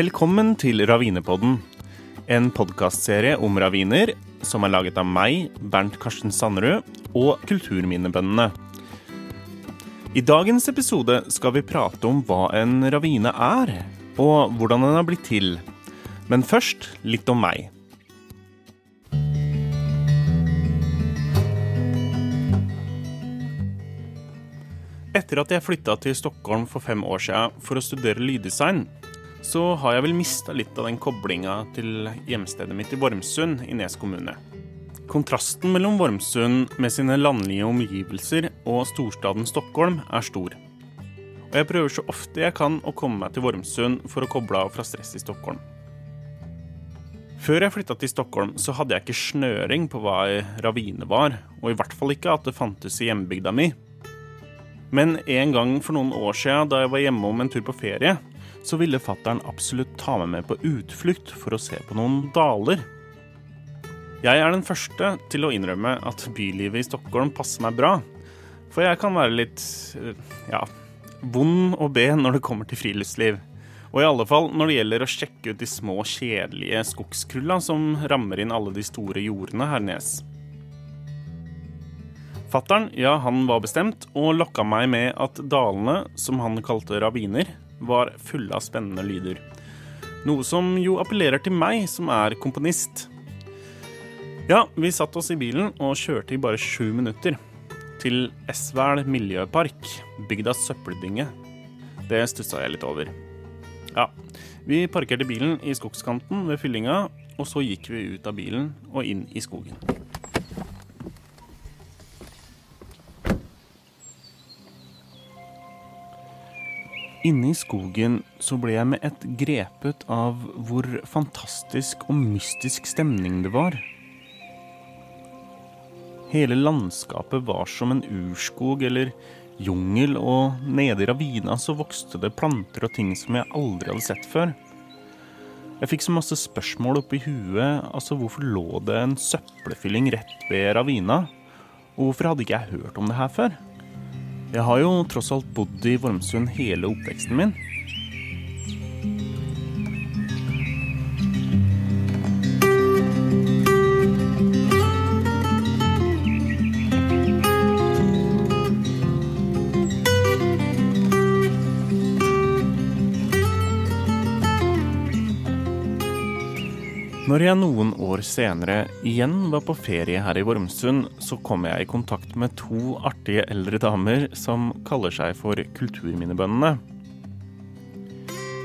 Velkommen til Ravinepodden, en podkastserie om raviner som er laget av meg, Bernt Karsten Sanderud, og Kulturminnebøndene. I dagens episode skal vi prate om hva en ravine er, og hvordan den har blitt til. Men først litt om meg. Etter at jeg flytta til Stockholm for fem år siden for å studere lyddesign, så har jeg vel mista litt av den koblinga til hjemstedet mitt i Vormsund i Nes kommune. Kontrasten mellom Vormsund med sine landlige omgivelser og storstaden Stockholm er stor. Og jeg prøver så ofte jeg kan å komme meg til Vormsund for å koble av fra stress i Stockholm. Før jeg flytta til Stockholm, så hadde jeg ikke snøring på hva ei ravine var, og i hvert fall ikke at det fantes i hjembygda mi. Men en gang for noen år siden, da jeg var hjemme om en tur på ferie, så ville fattern absolutt ta meg med på utflukt for å se på noen daler. Jeg er den første til å innrømme at bylivet i Stockholm passer meg bra. For jeg kan være litt ja, vond å be når det kommer til friluftsliv. Og i alle fall når det gjelder å sjekke ut de små, kjedelige skogskrulla som rammer inn alle de store jordene her nes. Fattern, ja, han var bestemt, og lokka meg med at dalene, som han kalte raviner, var fulle av spennende lyder. Noe som jo appellerer til meg, som er komponist. Ja, vi satte oss i bilen og kjørte i bare sju minutter. Til Esvæl miljøpark, bygdas søppeldynge. Det stussa jeg litt over. Ja, vi parkerte bilen i skogskanten ved fyllinga, og så gikk vi ut av bilen og inn i skogen. Inne i skogen så ble jeg med ett grepet av hvor fantastisk og mystisk stemning det var. Hele landskapet var som en urskog eller jungel, og nede i ravina så vokste det planter og ting som jeg aldri hadde sett før. Jeg fikk så masse spørsmål oppi huet, altså hvorfor lå det en søppelfylling rett ved ravina? Og hvorfor hadde ikke jeg hørt om det her før? Jeg har jo tross alt bodd i Vormsund hele oppveksten min. Jeg noen år senere igjen var på ferie her i Vormsund, så kom jeg i kontakt med to artige eldre damer som kaller seg for Kulturminnebøndene.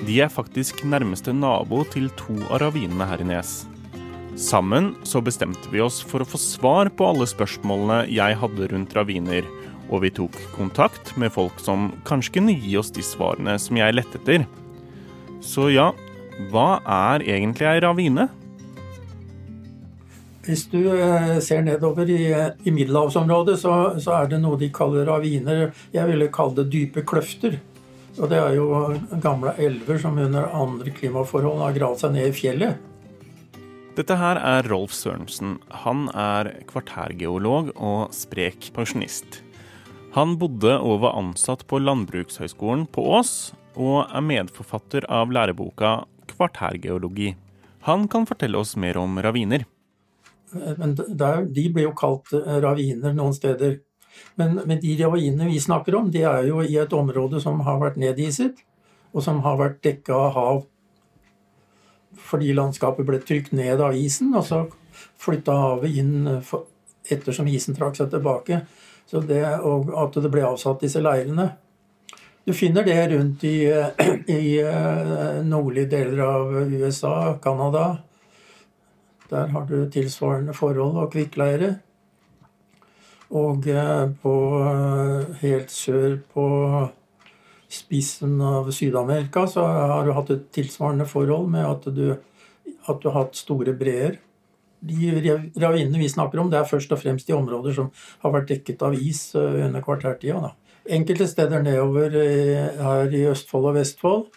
De er faktisk nærmeste nabo til to av ravinene her i Nes. Sammen så bestemte vi oss for å få svar på alle spørsmålene jeg hadde rundt raviner, og vi tok kontakt med folk som kanskje kunne gi oss de svarene som jeg lette etter. Så ja, hva er egentlig ei ravine? Hvis du eh, ser nedover i, i middelhavsområdet, så, så, er det noe de kaller raviner. Jeg ville kalle det dype kløfter. Og det er jo gamle elver som under andre klimaforhold har gravd seg ned i fjellet. Dette her er Rolf Sørensen. Han er kvartærgeolog og sprek pensjonist. Han bodde og var ansatt på Landbrukshøgskolen på Ås, og er medforfatter av læreboka Kvartærgeologi. Han kan fortelle oss mer om raviner. Men der, de blir jo kalt eh, raviner noen steder. Men, men, de ravinene vi snakker om, de er jo i et område som har vært nediset, og som har vært dekka av hav fordi landskapet ble trykt ned av isen, og så flytta havet inn ettersom isen trakk seg tilbake. Det, og at det ble avsatt disse leirene. Du finner det rundt i, i eh, nordlige deler av USA, Canada, der har du tilsvarende forhold og kvikkleire. Og eh, på, eh, helt sør på spissen av Syd-Amerika så har du hatt et tilsvarende forhold med at du, at du har hatt store breer. De ravinene vi snakker om, det er først og fremst i områder som har vært dekket av is eh, under kvartærtida. Enkelte steder nedover her i Østfold og Vestfold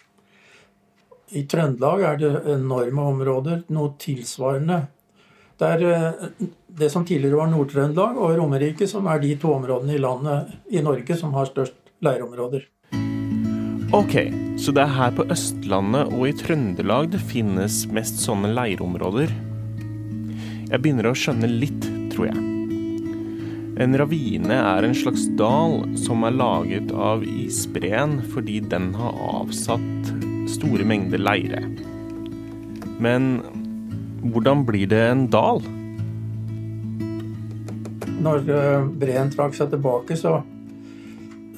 i Trøndelag er det enorme områder, noe tilsvarende. Det er eh, det som tidligere var Nord-Trøndelag og Romerike, som er de to områdene i landet i Norge som har størst leirområder. Ok, så det er her på Østlandet og i Trøndelag det finnes mest sånne leirområder. Jeg begynner å skjønne litt, tror jeg. En ravine er en slags dal som er laget av isbreen fordi den har avsatt store mengder leire. Men hvordan blir det en dal? Når eh, breen trakk seg tilbake, så,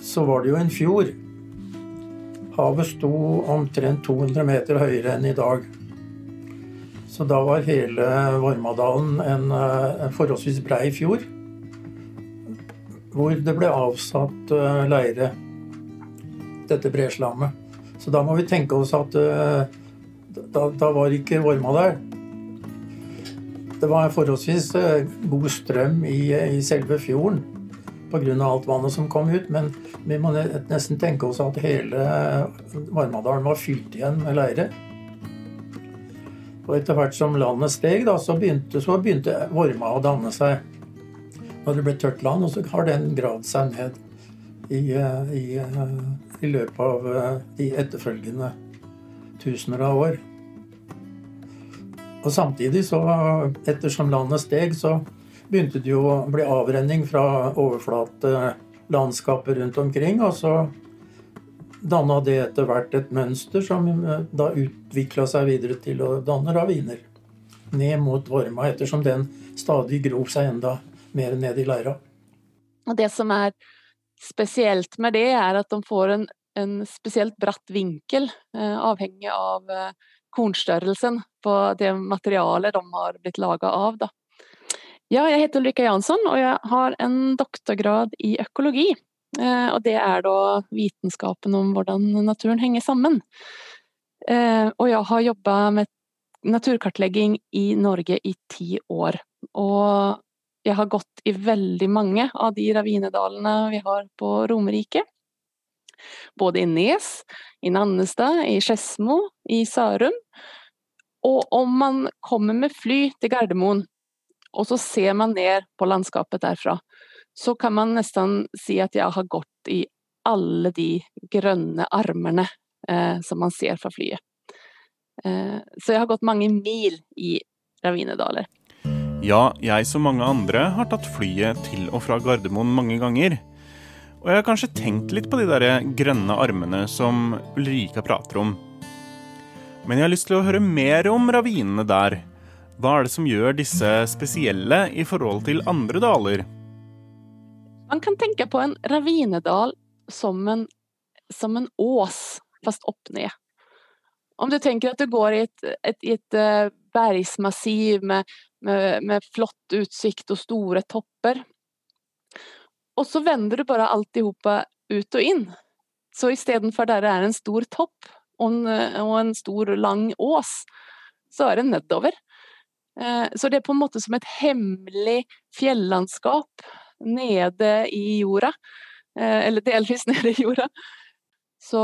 så var det jo en fjord. Havet sto omtrent 200 meter høyere enn i dag. Så da var hele Vormadalen en, eh, en forholdsvis brei fjord. Hvor det ble avsatt eh, leire, dette breslammet. Så da må vi tenke oss at da, da var ikke varma der. Det var forholdsvis eh, god strøm i, i selve fjorden pga. alt vannet som kom ut, men vi må nesten tenke oss at hele Varmadalen var fylt igjen med leire. Og etter hvert som landet steg, da, så begynte, så begynte Vorma å danne seg. Når det ble tørt land, og så har den gravd seg ned i, eh, i, eh, i løpet av de etterfølgende tusener av år. Og samtidig, så ettersom landet steg, så begynte det jo å bli avrenning fra overflatelandskapet rundt omkring. Og så danna det etter hvert et mønster som eh, da utvikla seg videre til å danne raviner. Ned mot Vorma, ettersom den stadig grov seg enda mer ned i leira. Og det som er spesielt med det, er at de får en, en spesielt bratt vinkel, eh, avhengig av eh, kornstørrelsen på det materialet de har blitt laga av. Da. Ja, jeg heter Ulrika Jansson og jeg har en doktorgrad i økologi. Eh, og det er da vitenskapen om hvordan naturen henger sammen. Og jeg har jobba med naturkartlegging i Norge i ti år. Og jeg har gått i veldig mange av de ravinedalene vi har på Romerike. Både i Nes, i Nannestad, i Skedsmo, i Sørum. Og om man kommer med fly til Gardermoen, og så ser man ned på landskapet derfra, så kan man nesten si at jeg har gått i alle de grønne armene eh, som man ser fra flyet. Eh, så jeg har gått mange mil i ravinedaler. Ja, jeg som mange andre har tatt flyet til og fra Gardermoen mange ganger. Og jeg har kanskje tenkt litt på de der grønne armene som Ulrika prater om. Men jeg har lyst til å høre mer om ravinene der. Hva er det som gjør disse spesielle i forhold til andre daler? Man kan tenke på en ravinedal som en, som en ås, fast opp ned. Om du tenker at du går i et, et, et eh, bergsmassiv med, med, med flott utsikt og store topper, og så vender du bare alltihopa ut og inn. Så istedenfor der det er en stor topp og en, og en stor, lang ås, så er det nedover. Eh, så det er på en måte som et hemmelig fjellandskap nede i jorda. Eh, eller delvis nede i jorda. Så,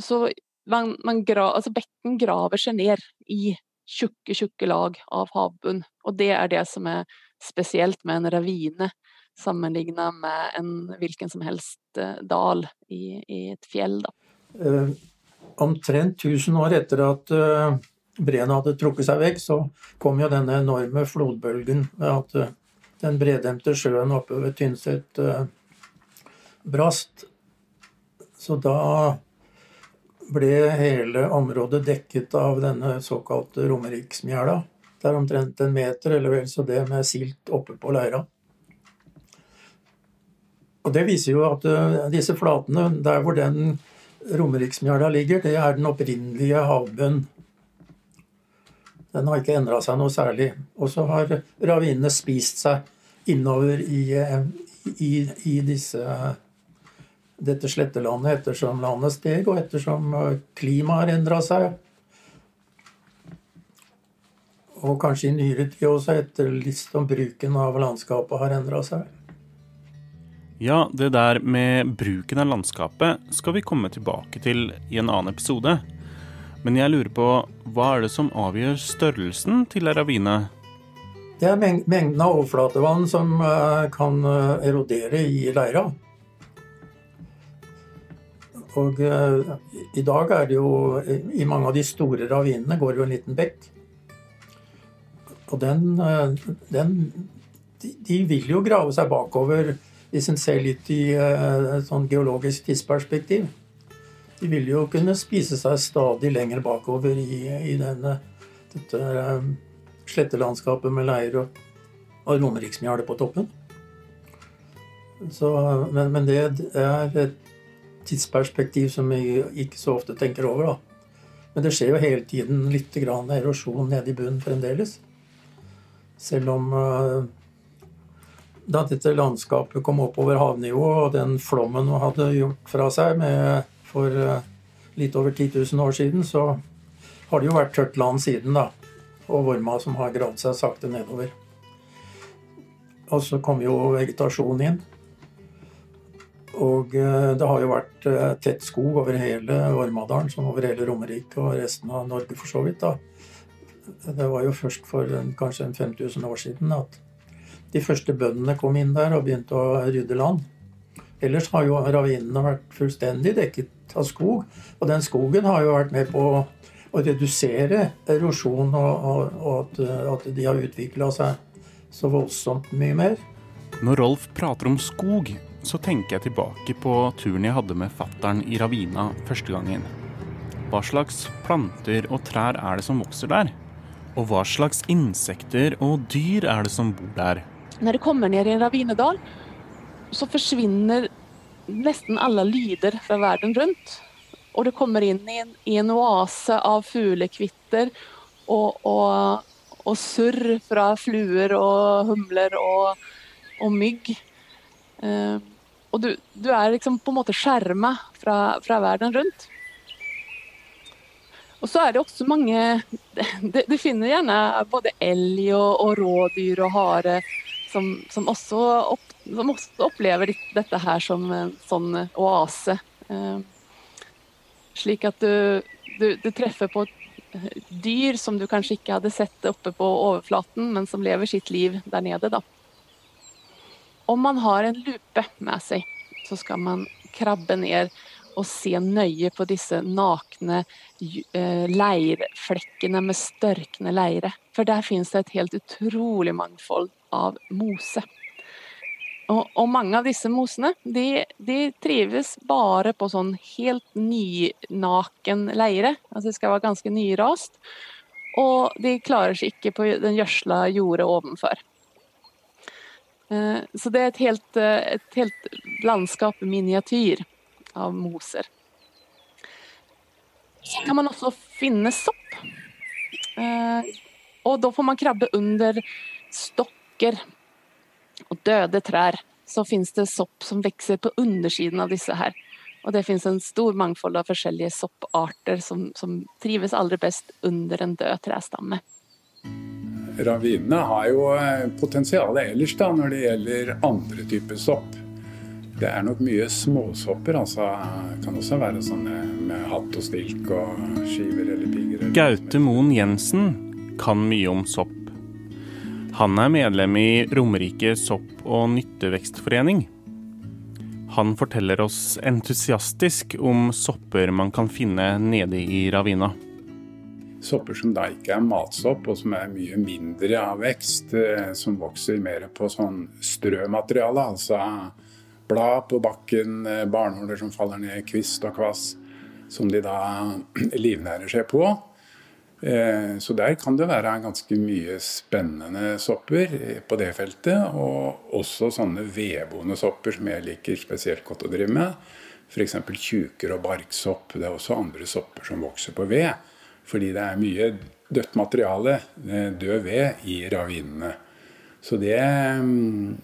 så man, man gra, altså bekken graver seg ned i tjukke, tjukke lag av havbunn. Og det er det som er spesielt med en ravine sammenligna med en hvilken som helst eh, dal i, i et fjell. Da. Eh, omtrent 1000 år etter at uh, breen hadde trukket seg vekk, så kom jo denne enorme flodbølgen ved at uh, den bredemte sjøen oppe ved Tynset uh, brast. Så da ble hele området dekket av denne såkalte Romeriksmjæla. Det er omtrent en meter eller vel så det med silt oppe på leira. Og Det viser jo at uh, disse flatene, der hvor den Romeriksmjæla ligger, det er den opprinnelige havbunnen. Den har ikke endra seg noe særlig. Og så har ravinene spist seg innover i, eh, i, i disse, dette slettelandet ettersom landet steg, og ettersom eh, klimaet har endra seg. Og kanskje i nyere tid også etter liksom bruken av landskapet har endra seg. Ja, det der med bruken av landskapet skal vi komme tilbake til i en annen episode. Men jeg lurer på, hva er det som avgjør størrelsen til ei ravine? Det er mengden av overflatevann som eh, kan eh, erodere i leira. Og uh, i dag er det jo I mange av de store ravinene går det jo en liten bekk. Og den, uh, den de, vil jo grave seg bakover hvis en ser litt i uh, sånn geologisk tidsperspektiv. De vil jo kunne spise seg stadig lenger bakover i, i denne, dette slettelandskapet med leir og, og romeriksmjæle på toppen. Så, men, men det er et tidsperspektiv som vi ikke så ofte tenker over. da. Men det skjer jo hele tiden litt grann erosjon nede i bunnen fremdeles. Selv om uh, da dette landskapet kom opp over havnivå, og den flommen hun hadde gjort fra seg med, for uh, litt over 10 000 år siden, så har det jo vært tørt land siden, da. Og Vorma som har gravd seg sakte nedover. Og så kom jo vegetasjonen inn. Og eh, det har jo vært eh, tett skog over hele Ormadalen, som over hele Romerike og resten av Norge for så vidt. da. Det var jo først for kanskje 5000 år siden at de første bøndene kom inn der og begynte å rydde land. Ellers har jo ravinene vært fullstendig dekket av skog. Og den skogen har jo vært med på å redusere erosjon, og, og, og at, de har utvikla seg så voldsomt mye mer. Når Rolf prater om skog, så tenker jeg tilbake på turen jeg hadde med fattern i Ravina første gangen. Hva slags planter og trær er det som vokser der? Og hva slags insekter og dyr er det som bor der? Når det kommer ned i en ravinedal, så forsvinner nesten alle lyder fra verden rundt. Og det kommer inn i en, i en oase av fuglekvitter og, og, og, surr fra fluer og humler og, og mygg. Uh, og du, du, er liksom på en måte skjerma fra, fra, verden rundt. Og så er det også mange Du finner gjerne både elg og, og rådyr og hare som, som, også opp, som, også opplever dette her som en sånn oase. Eh, slik at du, du, du, treffer på dyr som du kanskje ikke hadde sett oppe på overflaten, men som lever sitt liv der nede. da. Om man har en lupe med seg, så skal man krabbe ned og se nøye på disse nakne eh, leirflekkene med størkne leire. For der finnes det et helt utrolig mangfold av mose. Og, og mange av disse mosene de, de, trives bare på sånn helt nynaken leire. Altså det skal være ganske nyrast. Og de klarer seg ikke på den gjødsla jordet ovenfor. Eh, så det er et helt, eh, et helt landskap miniatyr av moser. Så kan man også finne sopp. Eh, og da får man krabbe under stokker og døde trær. Så fins det sopp som vokser på undersiden av disse her. Og det fins en stor mangfold av forskjellige sopparter som, som trives aller best under en død trestamme. Ravinene har jo eh, potensial ellers da, når det gjelder andre typer sopp. Det er nok mye småsopper. altså Det kan også være sånne med hatt og stilk og skiver eller pigger. Gaute Moen Jensen kan mye om sopp. Han er medlem i Romerike sopp- og nyttevekstforening. Han forteller oss entusiastisk om sopper man kan finne nede i ravina. Sopper som da ikke er matsopp, og som er mye mindre av vekst. Eh, som vokser mer på sånn strømateriale, altså blad på bakken, eh, barnåler som faller ned, kvist og kvass, som de da livnærer seg på. Eh, så der kan det være ganske mye spennende sopper på det feltet. Og også sånne vedboende sopper som jeg liker spesielt godt å drive med. F.eks. tjuker og barksopp. Det er også andre sopper som vokser på ved. Fordi det er mye dødt materiale, eh, død ved, i ravinene. Så det mm,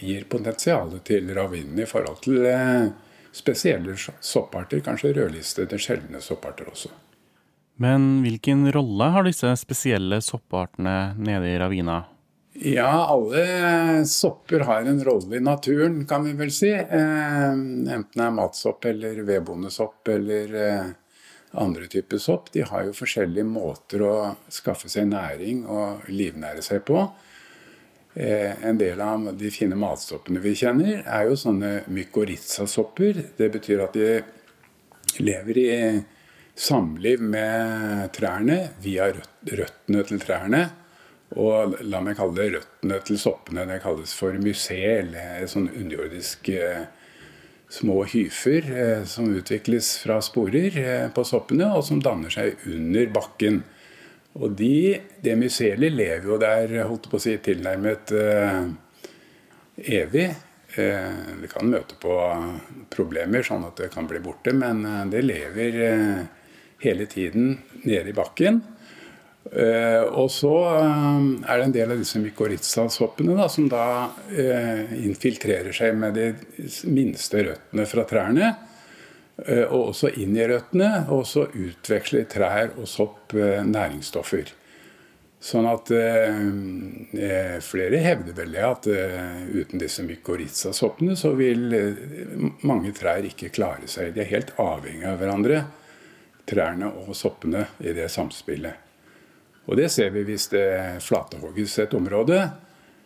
gir potensial til ravinene i forhold til eh, spesielle sopparter, kanskje rødlistede, sjeldne sopparter også. Men hvilken rolle har disse spesielle soppartene nede i ravina? Ja, alle sopper har en rolle i naturen, kan vi vel si. Eh, enten det er matsopp eller vedbondesopp eller andre typer sopp de har jo forskjellige måter å skaffe seg næring og livnære seg på. Eh, en del av de fine matsoppene vi kjenner, er jo sånne mykorrhiza-sopper. Det betyr at de lever i samliv med trærne via røttene til trærne. Og la meg kalle det røttene til soppene. Det kalles for mysé, eller sånn underjordisk eh, små hyfer eh, som utvikles fra sporer eh, på soppene, og som danner seg under bakken. Og de, det mycelet lever jo der holdt på å si, tilnærmet eh, evig. Det kan møte på problemer, sånn at det kan bli borte, men det lever hele tiden nede i bakken. Uh, og så uh, er det en del av disse mykorrhiza-soppene som da uh, infiltrerer seg med de minste røttene fra trærne. og også inn i røttene. Og så utveksler trær og sopp næringsstoffer. Sånn at flere hevder vel det at uten disse mykorrhiza-soppene så vil mange trær ikke klare seg. De er helt avhengig av hverandre, trærne og soppene, i det samspillet. Og det ser vi hvis det flatehogges et område,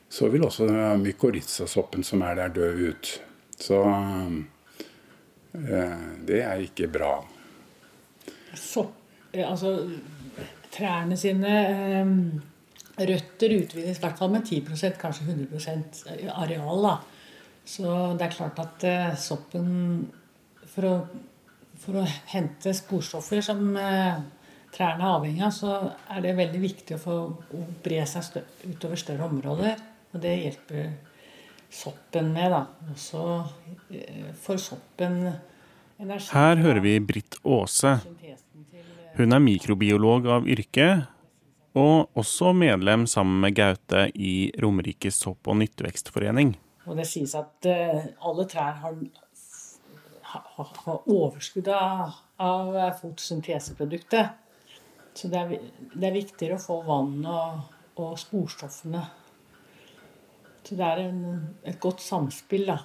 så vil også mykorrhizasoppen som er der, dø ut. Så eh, det er ikke bra. Sopp, eh, altså trærne sine eh, røtter utvides i hvert fall med 10 kanskje 100% areal. da. Så det er klart at soppen for å, for å hente sporstoffer som trærne er avhengig av, så er det veldig viktig å få bre seg utover større områder. Og det hjelper soppen med. da. Også eh, får soppen energi Her hører vi Britt Aase. Hun er mikrobiolog av yrke, og også medlem sammen med Gaute i Romerikes sopp- og nyttevekstforening. Og det sies at uh, alle trær har, har, har overskudd av, av fotosynteseproduktet. Så det er, det er viktigere å få vann og, og sporstoffene. Så det er en, et godt samspill, da.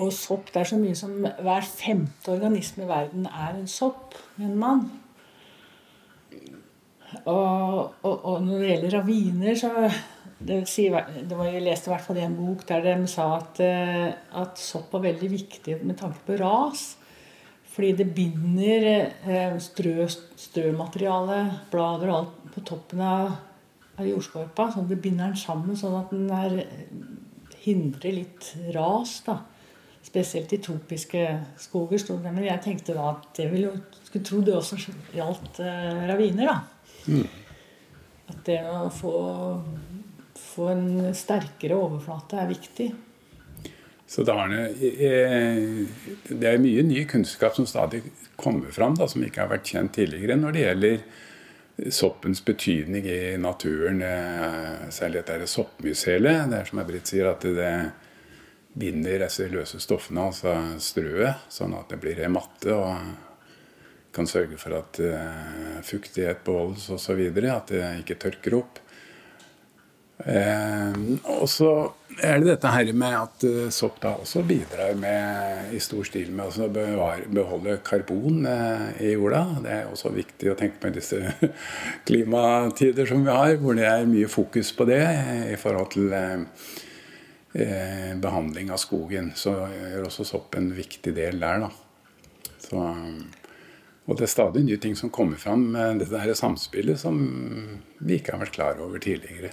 Og sopp Det er så mye som hver femte organisme i verden er en sopp, en mann. Og, og, og, når det gjelder raviner, så det, si, det var, Jeg leste i hvert fall i en bok der de sa at, eh, at sopp var veldig viktig med tanke på ras. Fordi det binder eh, strø, strømateriale, blader og alt på toppen av, av jordskorpa. sånn at det binder den sammen, sånn at den er, hindrer litt ras. da. Spesielt i tropiske skoger. Men jeg tenkte da at det ville jo Skulle tro det også gjaldt eh, raviner, da. Mm. At det å få, få en sterkere overflate er viktig. Så eh, det er mye ny kunnskap som stadig kommer fram, da, som ikke har vært kjent tidligere når det gjelder soppens betydning i naturen. Eh, særlig dette soppmyshele, Det er som Britt sier, at det binder disse løse stoffene, altså strøet, sånn at det blir matte og kan sørge for at uh, fuktighet beholdes osv. At det ikke tørker opp. Eh, og så er det dette her med at uh, sopp da også bidrar med, i stor stil med å beholde karbon eh, i jorda. Det er også viktig å tenke på i disse klimatider som vi har, hvor det er mye fokus på det i forhold til eh, eh behandling av skogen. Så gjør også sopp en viktig del der. da. Så, og det er stadig nye ting som kommer fram dette her samspillet som vi ikke har vært klar over tidligere.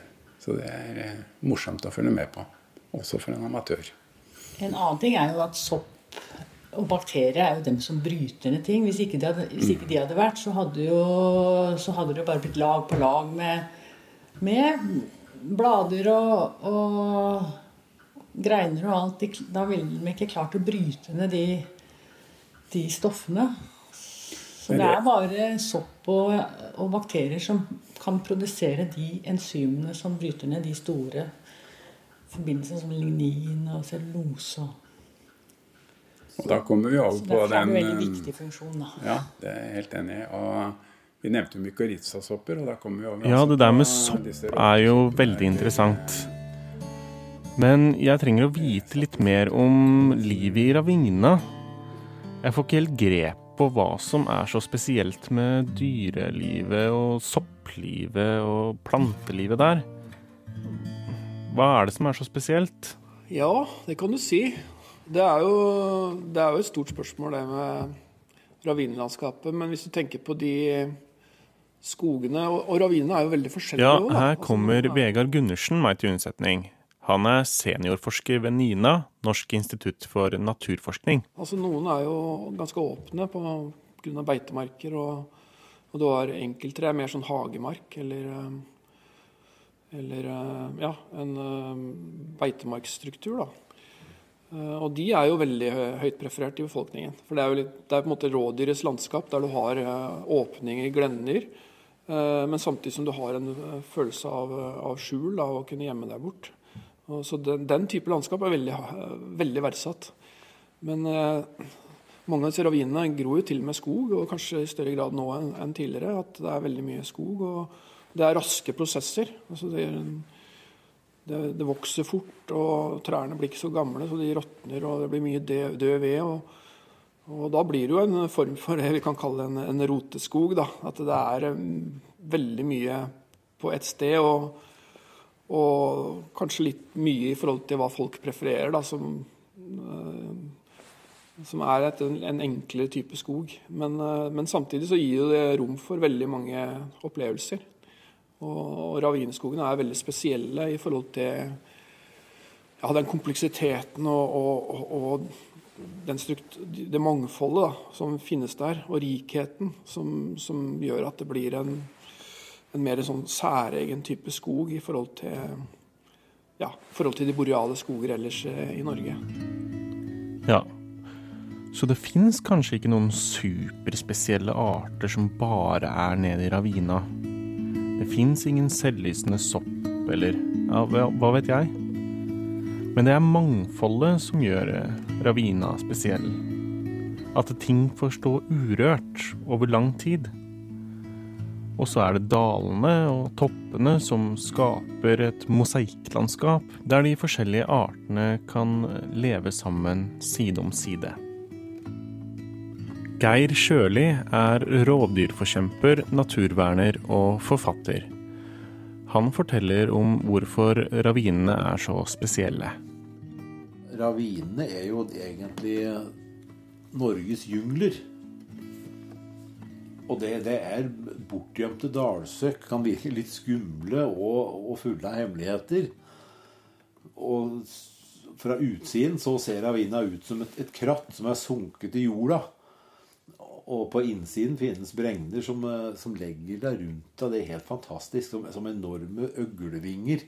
Så det er eh, morsomt å følge med på, også for en amatør. En annen ting er jo at sopp og bakterier er jo dem som bryter ned ting. Hvis ikke de hadde, ikke de hadde vært, så hadde, jo, så hadde det jo bare blitt lag på lag med, med blader og, og, greiner og alt. Da ville de ikke klart å bryte ned de, de stoffene. Så det er bare sopp og, og bakterier som kan produsere de enzymene som bryter ned de store forbindelsene som lignin og cellulose. Og da kommer vi over på den Det er en veldig viktig funksjon. Da. Ja, det er jeg helt enig i. Og vi nevnte jo mykorrhizasopper, og da kommer vi over Ja, det der med sopp er jo veldig interessant. Men jeg trenger å vite litt mer om livet i ravina. Jeg får ikke helt grep på hva som er så spesielt med dyrelivet og sopplivet og plantelivet der. Hva er det som er så spesielt? Ja, det kan du si. Det er jo, det er jo et stort spørsmål, det med ravinelandskapet. Men hvis du tenker på de skogene Og, og ravinene er jo veldig forskjellige. Ja, her Altså, kommer er- Vegard Gundersen meg til unnsetning. Han er seniorforsker ved NINA, Norsk institutt for naturforskning. Altså Noen er jo ganske åpne pga. beitemarker, og, og du har enkeltre er mer sånn hagemark eller eh, eller eh, ja, en eh, beitemarksstruktur. da. Og de er jo veldig hø- høyt preferert i befolkningen. For det er jo litt, det er på en måte rådyrets landskap, der du har åpninger, i glendyr, men samtidig som du har en følelse av, av skjul, da, å kunne gjemme deg bort. Så den, den type landskap er veldig, eh, veldig verdsatt. Men eh, mange av disse ravinene gror jo til med skog, og kanskje i større grad nå enn enn tidligere. At det er veldig mye skog. og det er raske prosesser. Altså det, det, det, vokser fort, og trærne blir ikke så gamle, så de råtner, og det blir mye død, død ved. Og, og, da blir det jo en form for det vi kan kalle en, en roteskog. Da. At det er um, veldig mye på ett sted, og, og, kanskje litt mye i forhold til hva folk prefererer, da, som, uh, som er et, en, en enklere type skog. Men, uh, men samtidig så gir det rom for veldig mange opplevelser. Og ravineskogene er veldig spesielle i forhold til ja, den kompleksiteten og, og, og strukt, det mangfoldet da, som finnes der, og rikheten som, som gjør at det blir en, en mer sånn særegen type skog i forhold til, ja, forhold til de boreale skoger ellers i Norge. Ja, så det fins kanskje ikke noen superspesielle arter som bare er nede i ravina. Det fins ingen selvlysende sopp, eller ja, hva vet jeg? Men det er mangfoldet som gjør ravina spesiell. At ting får stå urørt over lang tid. Og så er det dalene og toppene som skaper et mosaikklandskap, der de forskjellige artene kan leve sammen side om side. Geir Sjøli er rovdyrforkjemper, naturverner og forfatter. Han forteller om hvorfor ravinene er så spesielle. Ravinene er jo egentlig Norges jungler. Og det, det er bortgjemte dalsøkk, kan virke litt skumle og, og fulle av hemmeligheter. Og fra utsiden så ser ravina ut som et, et kratt som er sunket i jorda. Og på innsiden finnes bregner som, som legger deg rundt deg. Det er helt fantastisk. Som, som enorme øglevinger.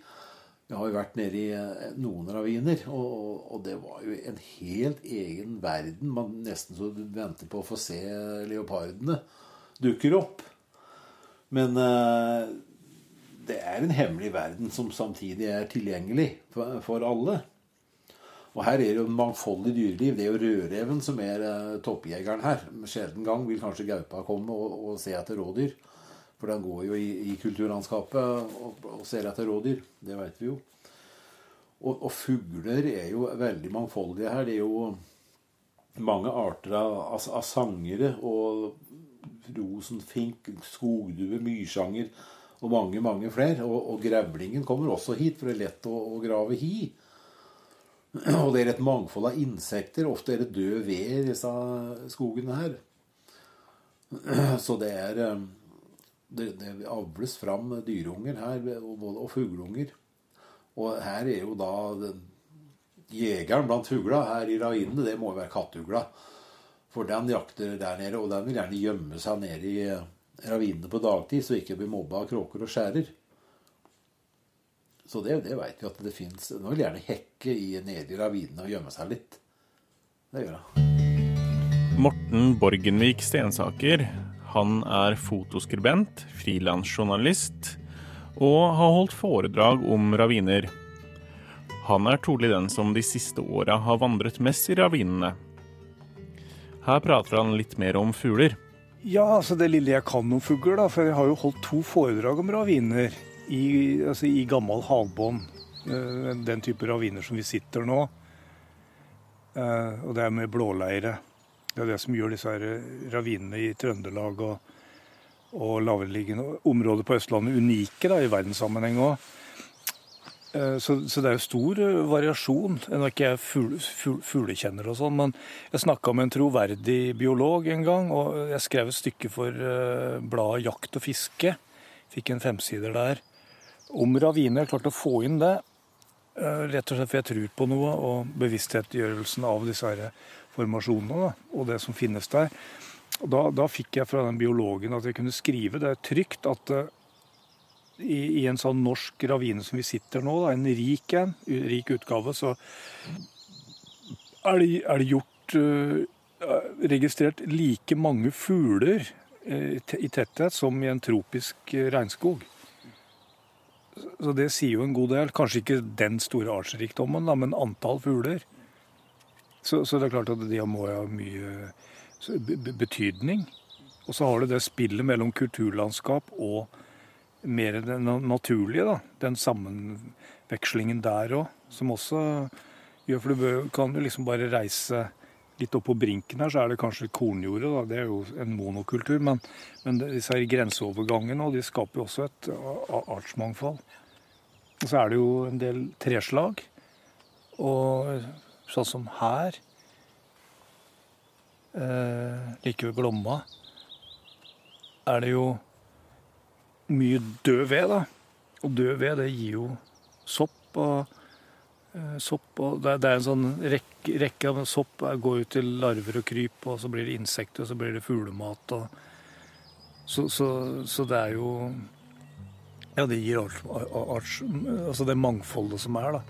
Jeg har jo vært nede i noen raviner, og, og, det var jo en helt egen verden. Man nesten så venter på å få se leopardene dukker opp. Men uh, det er en hemmelig verden som samtidig er tilgjengelig for, alle. Og her er det jo en mangfoldig dyreliv. Det er jo rødreven som er uh, toppjegeren her. Sjelden gang vil kanskje gaupa komme og, og, se etter rådyr. For den går jo i, i kulturlandskapet og, og, ser etter rådyr. Det vet vi jo. Og, og, fugler er jo veldig mangfoldige her. Det er jo mange arter av, av, av sangere. Og rosenfink, skogdue, myrsanger og mange, mange flere. Og, og grevlingen kommer også hit, for det er lett å, å grave hi. Og det er et mangfold av insekter. Ofte er det død ved i disse skogene her. Så det er Det, det avles fram dyreunger her, og, og fugleunger. Og her er jo da den, jegeren blant fugla her i rainene, det må jo være kattugla. For den jakter der nede, og den vil gjerne gjemme seg nede i ravinene på dagtid, så ikke blir mobba av kråker og skjærer. Så det, det veit vi at det fins. Den vil gjerne hekke i, nede i ravinene og gjemme seg litt. Det gjør den. Morten Borgenvik Stensaker, han er fotoskribent, frilansjournalist og har holdt foredrag om raviner. Han er trolig den som de siste åra har vandret mest i ravinene. Her prater han litt mer om fugler. Ja, altså det lille jeg kan om fugler, da. For jeg har jo holdt to foredrag om raviner i, altså i gammel havbånd. Den type raviner som vi sitter nå. Og det er med blåleire. Det er det som gjør disse her ravinene i Trøndelag og, og lavereliggende områder på Østlandet unike da, i verdenssammenheng òg. Eh, så, så, det er jo stor eh, variasjon. Nå er ikke jeg fugle, fuglekjenner og sånn, men jeg snakka med en troverdig biolog en gang, og jeg skrev et stykke for uh, bladet Jakt og fiske. Fikk en femsider der om raviner. Jeg klarte å få inn det, rett og slett for jeg tror på noe, og bevisstgjørelsen av disse her formasjonene og det som finnes der. Da, da, fikk jeg fra den biologen at jeg kunne skrive det trygt at i, i, en sånn norsk ravine som vi sitter nå, da, en rik en, rik utgave, så er det, er det gjort uh, registrert like mange fugler uh, i tetthet som i en tropisk regnskog. Så det sier jo en god del. Kanskje ikke den store artsrikdommen, da, men antall fugler. Så, så, det er klart at de må ha mye betydning. Og så har det det spillet mellom kulturlandskap og mer det naturlige, da. Den sammenvekslingen der òg, som også gjør For du kan jo liksom bare reise litt opp på brinken her, så er det kanskje kornjordet. da, Det er jo en monokultur. Men, men disse her grenseovergangene de skaper jo også et artsmangfold. Og så er det jo en del treslag. Og sånn som her, eh, like ved Glomma, er det jo mye død ved. da. Og død ved det gir jo sopp. og eh, sopp, og det, det, er en sånn rekke, rekke av sopp går ut til larver og kryp, og så blir det insekter, og så blir det fuglemat. Så, så, så, det er jo Ja, det gir arts, arts, Altså det mangfoldet som er, da.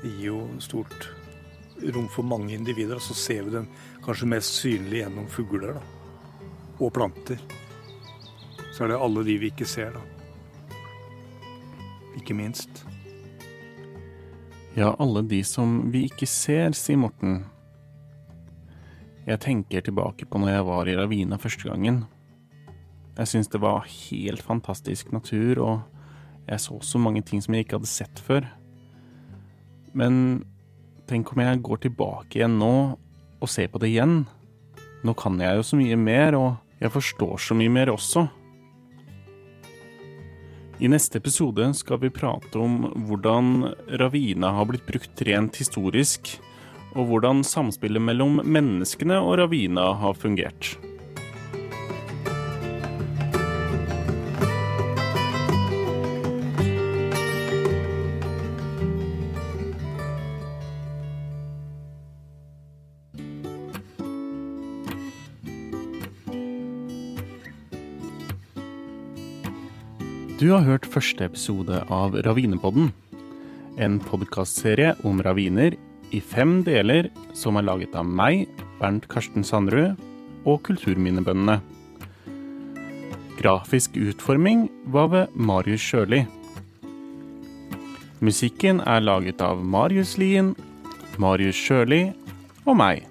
Det gir jo stort rom for mange individer. Og så ser vi dem kanskje mest synlig gjennom fugler da. og planter så er det alle de vi ikke ser, da. Ikke minst. Ja, alle de som vi ikke ser, sier Morten. Jeg tenker tilbake på når jeg var i Ravina første gangen. Jeg syns det var helt fantastisk natur, og jeg så så mange ting som jeg ikke hadde sett før. Men tenk om jeg går tilbake igjen nå og ser på det igjen. Nå kan jeg jo så mye mer, og jeg forstår så mye mer også. I neste episode skal vi prate om hvordan ravina har blitt brukt rent historisk, og hvordan samspillet mellom menneskene og ravina har fungert. Du har hørt første episode av Ravinepodden. En podkastserie om raviner i fem deler som er laget av meg, Bernt Karsten Sandrud, og Kulturminnebøndene. Grafisk utforming var ved Marius Sjøli. Musikken er laget av Marius Lien, Marius Sjøli og meg.